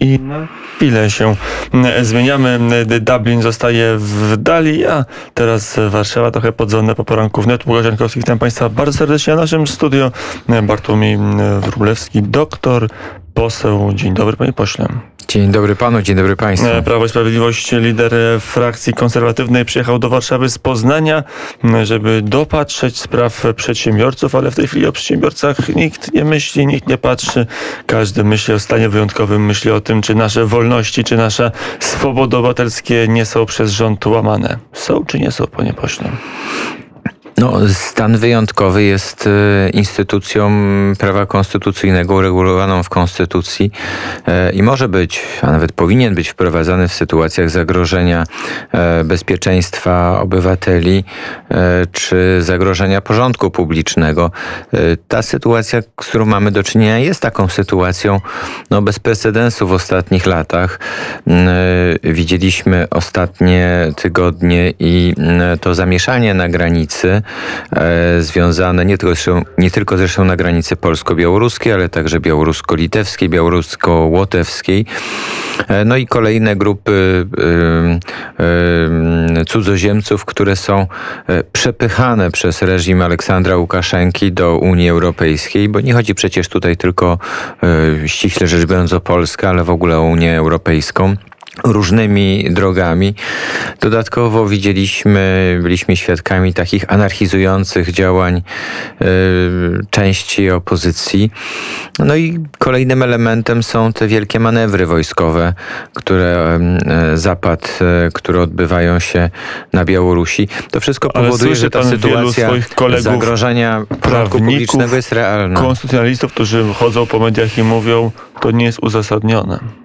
i na chwilę się zmieniamy. Dublin zostaje w dali, a teraz Warszawa trochę podzonne po poranku wnet. Łukasz Jankowski, witam Państwa bardzo serdecznie. A naszym studio Bartłomiej Wróblewski, doktor, poseł. Dzień dobry, panie pośle. Dzień dobry panu, dzień dobry państwu. E, Prawo i Sprawiedliwość, lider frakcji konserwatywnej, przyjechał do Warszawy z Poznania, żeby dopatrzeć spraw przedsiębiorców, ale w tej chwili o przedsiębiorcach nikt nie myśli, nikt nie patrzy. Każdy myśli o stanie wyjątkowym, myśli o tym, czy nasze wolności, czy nasze swobody obywatelskie nie są przez rząd łamane. Są czy nie są, panie pośle? No, stan wyjątkowy jest e, instytucją prawa konstytucyjnego uregulowaną w Konstytucji e, i może być, a nawet powinien być wprowadzany w sytuacjach zagrożenia e, bezpieczeństwa obywateli czy zagrożenia porządku publicznego. Ta sytuacja, z którą mamy do czynienia, jest taką sytuacją no, bez precedensu w ostatnich latach. Widzieliśmy ostatnie tygodnie i to zamieszanie na granicy e, związane nie tylko, zresztą, nie tylko zresztą na granicy polsko-białoruskiej, ale także białorusko-litewskiej, białorusko-łotewskiej. E, no i kolejne grupy e, cudzoziemców, które są e, przepychane przez reżim Aleksandra Łukaszenki do Unii Europejskiej, bo nie chodzi przecież tutaj tylko e, ściśle rzecz biorąc o Polskę, ale w ogóle o Unię Europejską różnymi drogami. Dodatkowo widzieliśmy, byliśmy świadkami takich anarchizujących działań y, części opozycji. No i kolejnym elementem są te wielkie manewry wojskowe, które y, zapad, y, które odbywają się na Białorusi. To wszystko powoduje, że ta sytuacja zagrożenia porządku publicznego jest realna. Konstytucjonalistów, którzy chodzą po mediach i mówią, to nie jest uzasadnione.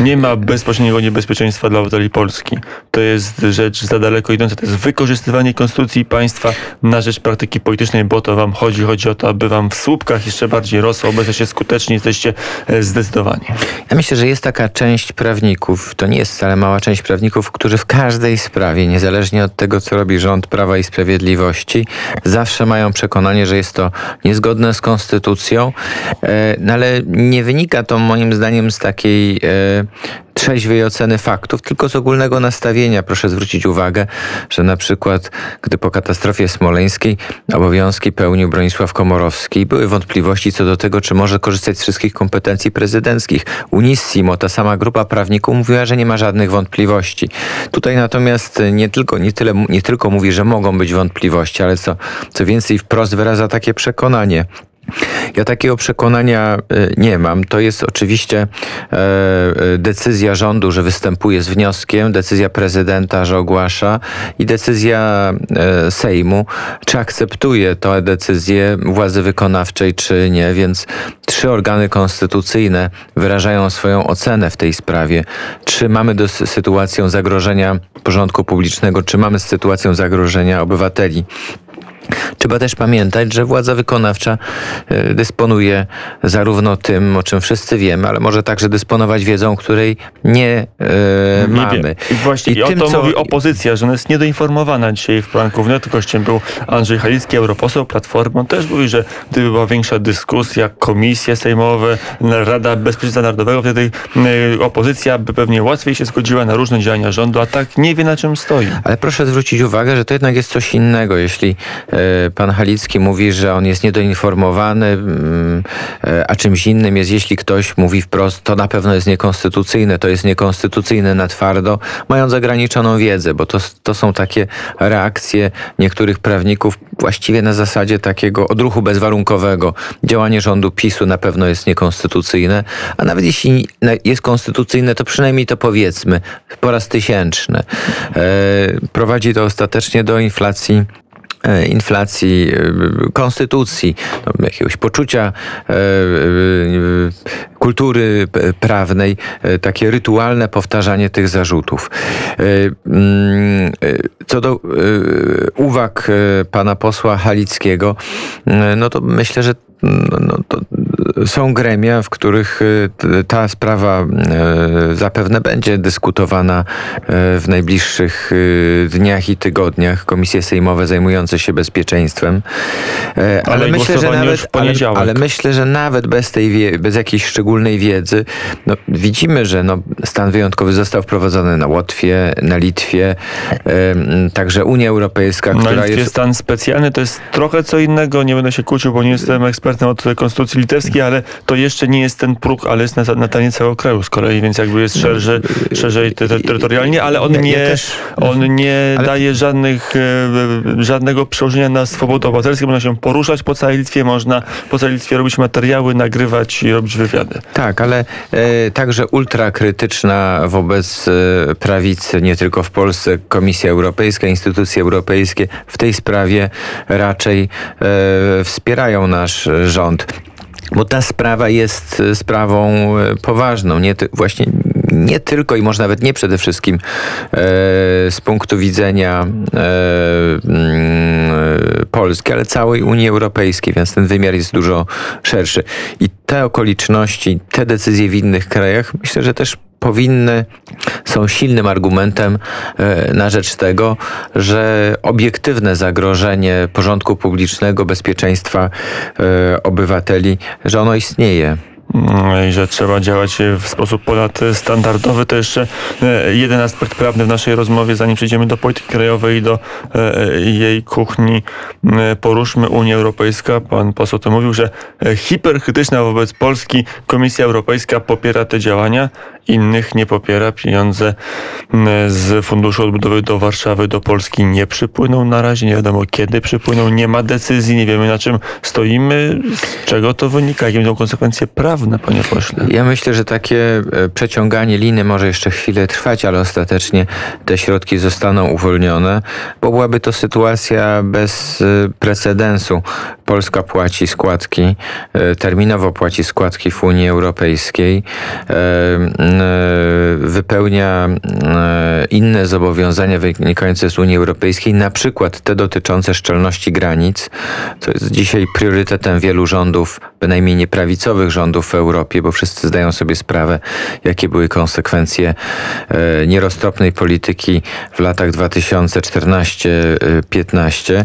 Nie ma bezpośredniego niebezpieczeństwa dla obywateli Polski. To jest rzecz za daleko idąca. To jest wykorzystywanie konstytucji państwa na rzecz praktyki politycznej, bo to wam chodzi. Chodzi o to, aby wam w słupkach jeszcze bardziej rosło. Się skuteczni jesteście zdecydowani. Ja myślę, że jest taka część prawników, to nie jest wcale mała część prawników, którzy w każdej sprawie, niezależnie od tego, co robi rząd Prawa i Sprawiedliwości, zawsze mają przekonanie, że jest to niezgodne z konstytucją, e, no ale nie wynika to moim zdaniem z takiej trzeźwej oceny faktów, tylko z ogólnego nastawienia. Proszę zwrócić uwagę, że na przykład, gdy po katastrofie smoleńskiej obowiązki pełnił Bronisław Komorowski, były wątpliwości co do tego, czy może korzystać z wszystkich kompetencji prezydenckich. Unissimo, ta sama grupa prawników mówiła, że nie ma żadnych wątpliwości. Tutaj natomiast nie tylko, nie tyle, nie tylko mówi, że mogą być wątpliwości, ale co, co więcej wprost wyraża takie przekonanie. Ja takiego przekonania e, nie mam. To jest oczywiście e, e, decyzja rządu, że występuje z wnioskiem, decyzja prezydenta, że ogłasza i decyzja Sejmu, czy akceptuje tę decyzję władzy wykonawczej, czy nie. Więc trzy organy konstytucyjne wyrażają swoją ocenę w tej sprawie. Czy mamy do sytuację zagrożenia porządku publicznego, czy mamy sytuację zagrożenia obywateli. Trzeba też pamiętać, że władza wykonawcza e, dysponuje zarówno tym, o czym wszyscy wiemy, ale może także dysponować wiedzą, której nie, e, nie mamy. I właśnie I, tym, o to co... mówi opozycja, że ona jest niedoinformowana. Dzisiaj w poranku wnet gościem był Andrzej Halicki, europoseł Platformy. On też mówi, że gdyby była większa dyskusja, komisje sejmowe, Rada Bezpieczeństwa Narodowego, wtedy e, opozycja by pewnie łatwiej się zgodziła na różne działania rządu, a tak nie wie na czym stoi. Ale proszę zwrócić uwagę, że to jednak jest coś innego, jeśli e, pan Halicki mówi, że on jest niedoinformowany, mm, e, a czymś innym jest, jeśli ktoś mówi wprost, to na pewno jest niekonstytucyjne, to jest niekonstytucyjne na twardo, mając ograniczoną wiedzę, bo to, to są takie reakcje niektórych prawników właściwie na zasadzie takiego odruchu bezwarunkowego. Działanie rządu PiSu na pewno jest niekonstytucyjne, a nawet jeśli jest konstytucyjne, to przynajmniej to powiedzmy po raz tysięczny. E, prowadzi to ostatecznie do inflacji E, inflacji, e, konstytucji, no, jakiegoś poczucia e, kultury prawnej, takie rytualne powtarzanie tych zarzutów. Mm, co do uwag pana posła Halickiego, no to myślę, że no, no, to są gremia, w których e, ta sprawa e, zapewne będzie dyskutowana w najbliższych dniach i tygodniach. Komisje sejmowe zajmujące się bezpieczeństwem. Ale, ale myślę, że nawet, ale, ale, myślę, że nawet bez tej bez jakiejś szczególnej wiedzy, no, widzimy, że no, stan wyjątkowy został wprowadzony na Łotwie, na Litwie, także Unia Europejska, na która Litwie jest... stan specjalny to jest trochę co innego, nie będę się kłócił, bo nie jestem ekspertem od konstytucji litewskiej, ale to jeszcze nie jest ten próg, ale jest na, na terenie całego kraju z kolei, więc jakby jest szerzej, szerzej terytorialnie, ale on nie, ja też... on nie ale... daje żadnych, e, żadnego przełożenia na swobodę obywatelską. Można się poruszać po całej Litwie, można po całej Litwie robić materiały, nagrywać i robić wywiady. Tak, ale e, także ultrakrytyczna wobec e, prawicy, nie tylko w Polsce, Komisja Europejska, instytucje europejskie w tej sprawie raczej e, wspierają nasz rząd. Bo ta sprawa jest e, sprawą e, poważną, nie właśnie nie tylko i może nawet nie przede wszystkim e, z punktu widzenia e, mm, Polski, ale całej Unii Europejskiej, więc ten wymiar jest dużo szerszy. I te okoliczności, te decyzje w innych krajach, myślę, że też powinny, są silnym argumentem e, na rzecz tego, że obiektywne zagrożenie porządku publicznego, bezpieczeństwa obywateli, że ono istnieje. No i że trzeba działać w sposób ponadstandardowy. To jeszcze e, jeden aspekt prawny w naszej rozmowie, zanim przejdziemy do polityki krajowej i do e, jej kuchni. E, poruszmy Unię Europejską. Pan poseł to mówił, że hiperkrytyczna wobec Polski Komisja Europejska popiera te działania, innych nie popiera. Pieniądze z Funduszu Odbudowy do Warszawy, do Polski nie przypłyną na razie. Nie wiadomo kiedy przypłyną. Nie ma decyzji, nie wiemy na czym stoimy, z czego to wynika, jakie będą konsekwencje prawne panie pośle? Ja myślę, że takie e, przeciąganie liny może jeszcze chwilę trwać, ale ostatecznie te środki zostaną uwolnione, bo byłaby to sytuacja bez e, precedensu. Polska płaci składki, e, terminowo płaci składki w Unii Europejskiej, wypełnia inne zobowiązania wynikające z Unii Europejskiej, na przykład te dotyczące szczelności granic, co jest dzisiaj priorytetem wielu rządów, bynajmniej nieprawicowych rządów w Europie, bo wszyscy zdają sobie sprawę, jakie były konsekwencje e, nieroztropnej polityki w latach 2014-15.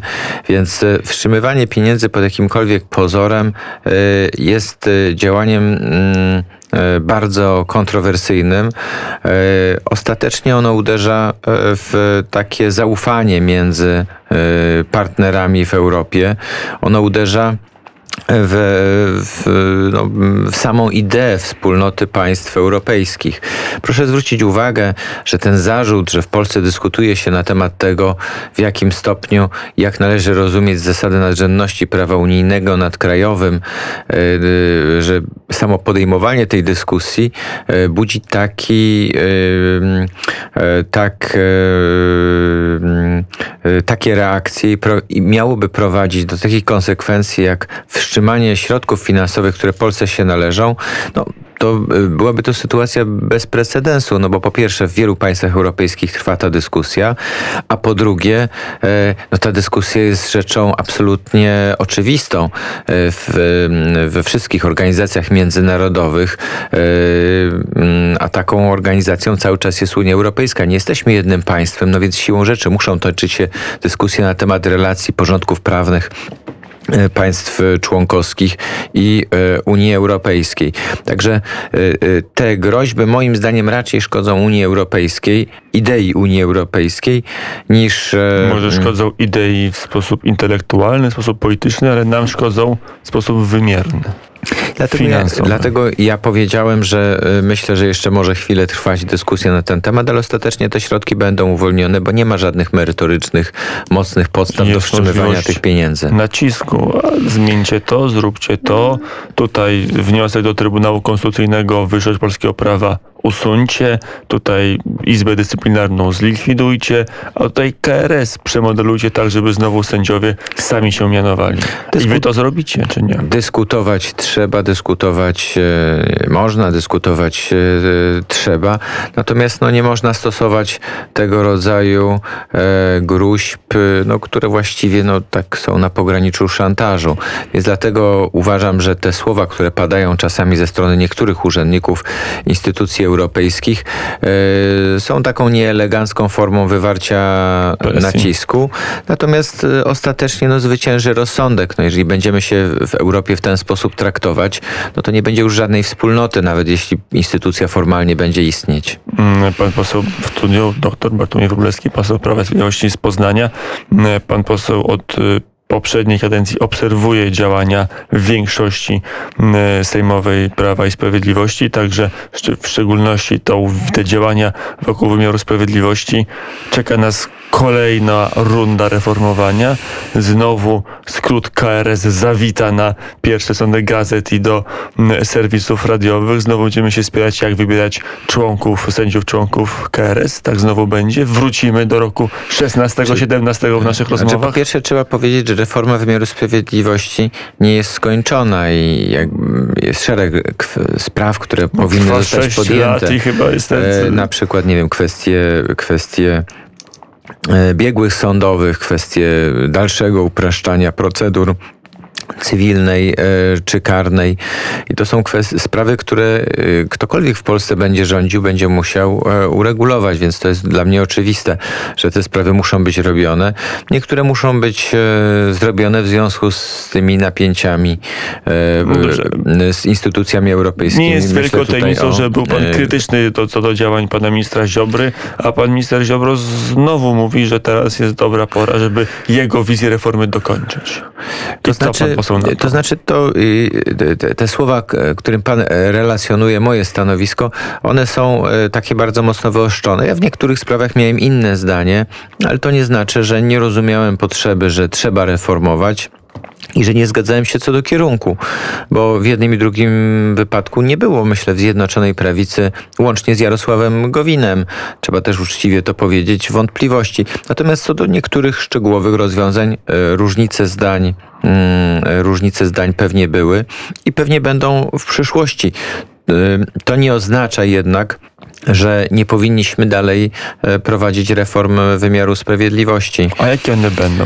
Więc e, wstrzymywanie pieniędzy pod jakimkolwiek pozorem e, jest działaniem mm, bardzo kontrowersyjnym. Ostatecznie ono uderza w takie zaufanie między partnerami w Europie. Ono uderza w, w, no, w, samą ideę wspólnoty państw europejskich. Proszę zwrócić uwagę, że ten zarzut, że w Polsce dyskutuje się na temat tego, w jakim stopniu, jak należy rozumieć zasady nadrzędności prawa unijnego nad krajowym, e, e, że samo podejmowanie tej dyskusji e, budzi taki, tak, takie reakcje i miałoby prowadzić do takich konsekwencji, jak wstrzymanie środków finansowych, które Polsce się należą, no, to y, byłaby to sytuacja bez precedensu, no bo po pierwsze w wielu państwach europejskich trwa ta dyskusja, a po drugie e, no ta dyskusja jest rzeczą absolutnie oczywistą e, w, we wszystkich organizacjach międzynarodowych, e, a taką organizacją cały czas jest Unia Europejska. Nie jesteśmy jednym państwem, no więc siłą rzeczy muszą toczyć się dyskusje na temat relacji porządków prawnych państw członkowskich i e, Unii Europejskiej. Także e, te groźby moim zdaniem raczej szkodzą Unii Europejskiej, idei Unii Europejskiej, niż... Może szkodzą idei w sposób intelektualny, w sposób polityczny, ale nam szkodzą w sposób wymierny. Dlatego ja, dlatego ja powiedziałem, że y, myślę, że jeszcze może chwilę trwać dyskusja na ten temat, ale ostatecznie te środki będą uwolnione, bo nie ma żadnych merytorycznych, mocnych podstaw Jest do wstrzymywania tych pieniędzy. Nacisku, zmieńcie to, zróbcie to. Tutaj wniosek do Trybunału Konstytucyjnego wyższość polskiego prawa usuńcie, tutaj Izbę Dyscyplinarną zlikwidujcie, a tutaj KRS przemodelujcie tak, żeby znowu sędziowie sami się mianowali. I wy to zrobicie, czy nie? Dyskutować trzeba, dyskutować e, można, dyskutować e, trzeba, natomiast no, nie można stosować tego rodzaju e, gruźb, no, które właściwie no, tak są na pograniczu szantażu. Więc dlatego uważam, że te słowa, które padają czasami ze strony niektórych urzędników instytucji europejskich, są taką nieelegancką formą wywarcia Presji. nacisku. Natomiast ostatecznie no, zwycięży rozsądek. No, jeżeli będziemy się w Europie w ten sposób traktować, no to nie będzie już żadnej wspólnoty, nawet jeśli instytucja formalnie będzie istnieć. Mm, Pan poseł w studiu, dr Bartłomiej Wróblewski, poseł Prawa i Sprawiedliwości z Poznania. Mm, Pan poseł od y, poprzedniej kadencji obserwuje działania większości mm, sejmowej Prawa i Sprawiedliwości, także w szczególności to, te działania wokół wymiaru sprawiedliwości. Czeka nas kolejna runda reformowania. Znowu skrót KRS zawita na pierwsze strony gazet i do mm, serwisów radiowych. Znowu będziemy się spierać, jak wybierać członków, sędziów członków KRS. Tak znowu będzie. Wrócimy do roku 16-17 w naszych Znaczy, po rozmowach. pierwsze trzeba powiedzieć, że reforma wymiaru sprawiedliwości nie jest skończona i jest szereg spraw, które powinny zostać podjęte. lat i chyba jest ten... E, na przykład, nie wiem, kwestie, kwestie biegłych sądowych, kwestie dalszego upraszczania procedur cywilnej e, czy karnej. I to są sprawy, które e, ktokolwiek w Polsce będzie rządził, będzie musiał e, uregulować, więc to jest dla mnie oczywiste, że te sprawy muszą być robione. Niektóre muszą być zrobione w związku z tymi napięciami No z instytucjami europejskimi. Nie jest wielką tajemnicą, że był pan krytyczny do, co do działań pana ministra Ziobry, a pan minister Ziobro znowu mówi, że teraz jest dobra pora, żeby jego wizję reformy dokończyć. To I co pan znaczy, na to? to znaczy to, y, te, te słowa, którym pan e, relacjonuje moje stanowisko, one są e, takie bardzo mocno wyoszczone. Ja w niektórych sprawach miałem inne zdanie, ale to nie znaczy, że nie rozumiałem potrzeby, że trzeba reformować. I że nie zgadzałem się co do kierunku, bo w jednym i drugim wypadku nie było, myślę, w Zjednoczonej Prawicy, łącznie z Jarosławem Gowinem, trzeba też uczciwie to powiedzieć, wątpliwości. Natomiast co do niektórych szczegółowych rozwiązań, e, różnice zdań, mm, różnice zdań pewnie były i pewnie będą w przyszłości. E, To nie oznacza jednak, że nie powinniśmy dalej e, prowadzić reform wymiaru sprawiedliwości. A jakie one będą?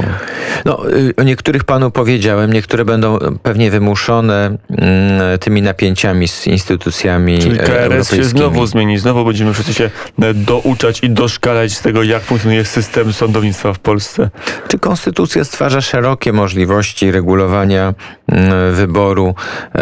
No, y, o niektórych panu powiedziałem, niektóre będą pewnie wymuszone mm, tymi napięciami z instytucjami Czyli e, KRS się znowu zmieni, znowu będziemy wszyscy się e, douczać i doszkalać z tego, jak funkcjonuje system sądownictwa w Polsce. Czy konstytucja stwarza szerokie możliwości regulowania wyboru e,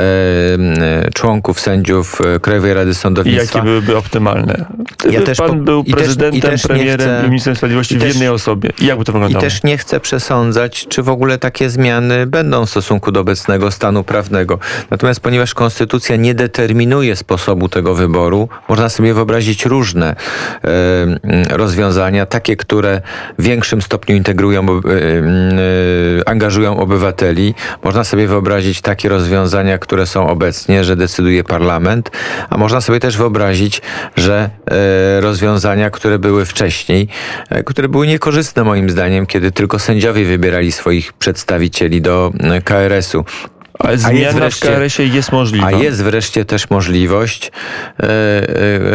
członków sędziów e, Krajowej Rady I Sądownictwa? jakie byłyby optymalne? Ja też pan po- był i też- i prezydentem, też premierem chcę- i ministrem sprawiedliwości i w też- jednej osobie. I jak by to I wyglądało? też nie chcę przesądzać, czy w ogóle takie zmiany będą w stosunku do obecnego stanu prawnego. Natomiast ponieważ konstytucja nie determinuje sposobu tego wyboru, można sobie wyobrazić różne e, rozwiązania, takie, które w większym stopniu integrują, e, e, angażują obywateli. Można sobie wyobrazić takie rozwiązania, które są obecnie, że decyduje parlament, a można sobie też wyobrazić, że e, rozwiązania, które były wcześniej, e, które były niekorzystne moim zdaniem, kiedy tylko sędziowie wybierali swoich przedstawicieli do e, KRS-u. Ale zmiana w wreszcie- KRS-ie jest możliwa. A jest wreszcie też możliwość e,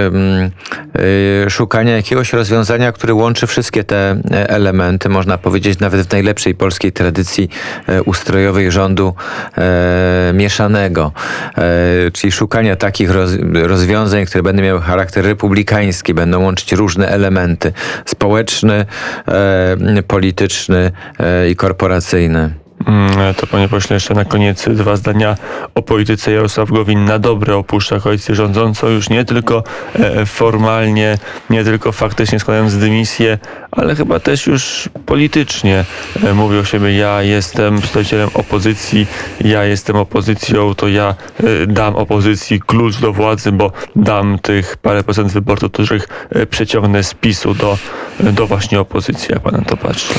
em, e, szukania jakiegoś rozwiązania, które łączy wszystkie te e, elementy, można powiedzieć nawet w najlepszej polskiej tradycji e, ustrojowej rządu e, mieszanego. Czyli szukania takich roz, rozwiązań, które będą miały charakter republikański, będą łączyć różne elementy społeczny, e, polityczny e, i korporacyjny. Mm, To panie pośle, jeszcze na koniec dwa zdania o polityce. Jarosław Gowin na dobre opuszcza koalicję rządzącą, już nie tylko e, formalnie, nie tylko faktycznie składając dymisję, ale chyba też już politycznie e, mówi o siebie, ja jestem przedstawicielem opozycji, ja jestem opozycją, to ja e, dam opozycji klucz do władzy, bo dam tych parę procent wyborców, których e, przeciągnę z PiSu do, do właśnie opozycji, jak pan to patrzy.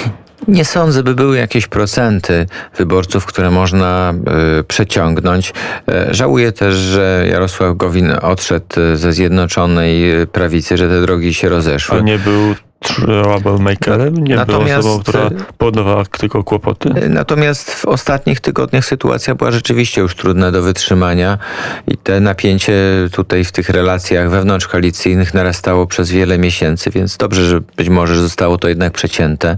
Nie sądzę, by były jakieś procenty wyborców, które można y, przeciągnąć. E, żałuję też, że Jarosław Gowin odszedł ze Zjednoczonej Prawicy, że te drogi się rozeszły. A nie był troublemakerem? Nie Natomiast- był osobą, która powodowała tylko kłopoty? Natomiast w ostatnich tygodniach sytuacja była rzeczywiście już trudna do wytrzymania i te napięcie tutaj w tych relacjach wewnątrzkoalicyjnych narastało przez wiele miesięcy, więc dobrze, że być może zostało to jednak przecięte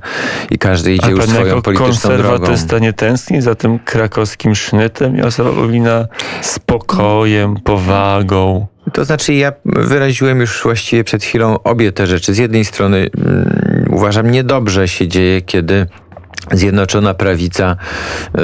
i każdy idzie A już swoją polityczną drogą. konserwatysta nie tęskni za tym krakowskim sznytem Jarosława Gowina spokojem, powagą? To znaczy, ja wyraziłem już właściwie przed chwilą obie te rzeczy. Z jednej strony mm, uważam, niedobrze się dzieje, kiedy Zjednoczona prawica, yy,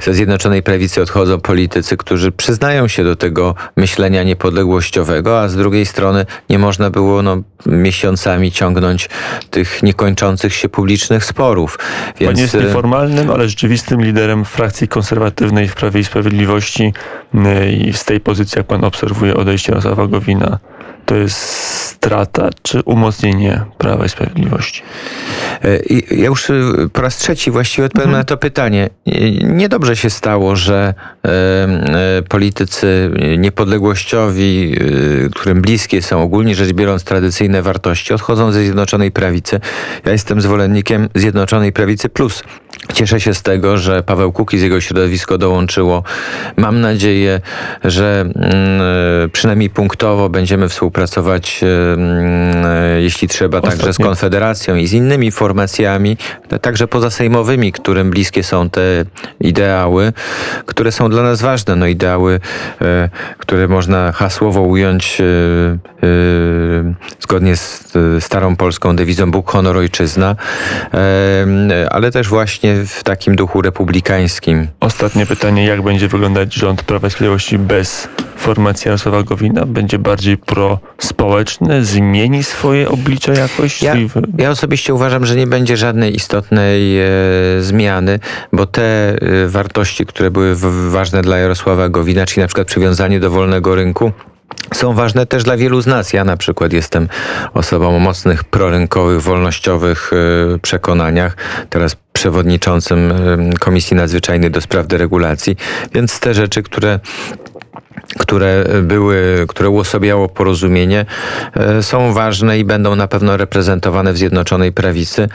ze Zjednoczonej Prawicy odchodzą politycy, którzy przyznają się do tego myślenia niepodległościowego, a z drugiej strony nie można było no, miesiącami ciągnąć tych niekończących się publicznych sporów. Pan Więc jest yy, nieformalnym, ale rzeczywistym liderem frakcji konserwatywnej w Prawie i Sprawiedliwości y, i z tej pozycji, jak pan obserwuje odejście Jarosława Gowina, to jest strata czy umocnienie Prawa i Sprawiedliwości? E, ja już y, po raz trzeci właściwie odpowiem na to pytanie. I Niedobrze się stało, że e, e, politycy niepodległościowi, którym bliskie są ogólnie rzecz biorąc tradycyjne wartości, odchodzą ze Zjednoczonej Prawicy. Ja jestem zwolennikiem Zjednoczonej Prawicy plus. Cieszę się z tego, że Paweł Kukiz, jego środowisko dołączyło. Mam nadzieję, że mm, e, przynajmniej punktowo będziemy współpracować, e, mm, e, jeśli trzeba, także z Konfederacją i z innymi formacjami, także pozasejmowymi, którym bliskie są te ideały, które są dla nas ważne. No ideały, które można hasłowo ująć zgodnie z starą polską dewizą Bóg, honor, ojczyzna, ale też właśnie w takim duchu republikańskim. Ostatnie pytanie, jak będzie wyglądać rząd Prawa i Sprawiedliwości bez formacji Jarosława Gowina? Będzie bardziej prospołeczny? Zmieni swoje oblicze jakoś? Ja, ja osobiście uważam, że nie będzie żadnej istotnej e, zmiany, bo te e, wartości, które były w, ważne dla Jarosława Gowina, czyli na przykład przywiązanie do wolnego rynku, są ważne też dla wielu z nas. Ja na przykład jestem osobą o mocnych prorynkowych, wolnościowych e, przekonaniach. Teraz przewodniczącym e, Komisji Nadzwyczajnej do spraw deregulacji. Więc te rzeczy, które które były, które uosabiało porozumienie, e, są ważne i będą na pewno reprezentowane w Zjednoczonej Prawicy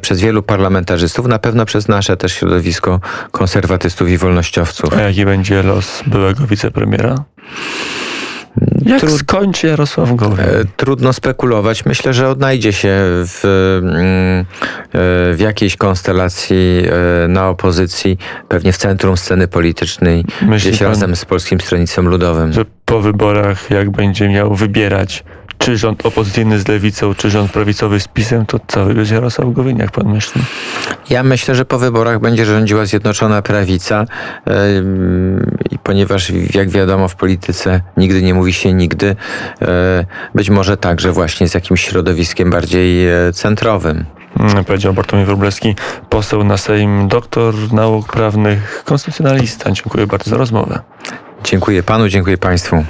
przez wielu parlamentarzystów, na pewno przez nasze też środowisko konserwatystów i wolnościowców. A jaki będzie los byłego wicepremiera? Jak Trud- skończy Jarosław Gowin? E, Trudno spekulować. Myślę, że odnajdzie się w, mm, e, w jakiejś konstelacji e, na opozycji, pewnie w centrum sceny politycznej, Myśli gdzieś pan- razem z Polskim Stronnictwem Ludowym. że po wyborach, jak będzie miał wybierać, czy rząd opozycyjny z lewicą, czy rząd prawicowy z PiSem, to co wybierze Jarosław Gowin, jak pan myśli? Ja myślę, że po wyborach będzie rządziła Zjednoczona Prawica i ponieważ jak wiadomo w polityce nigdy nie mówi się nigdy, e, być może także właśnie z jakimś środowiskiem bardziej e, centrowym. Mm, Powiedział Bartłomiej Wróblewski, poseł na Sejm, doktor nauk prawnych, konstytucjonalista. Dziękuję bardzo za rozmowę. Dziękuję panu, dziękuję państwu.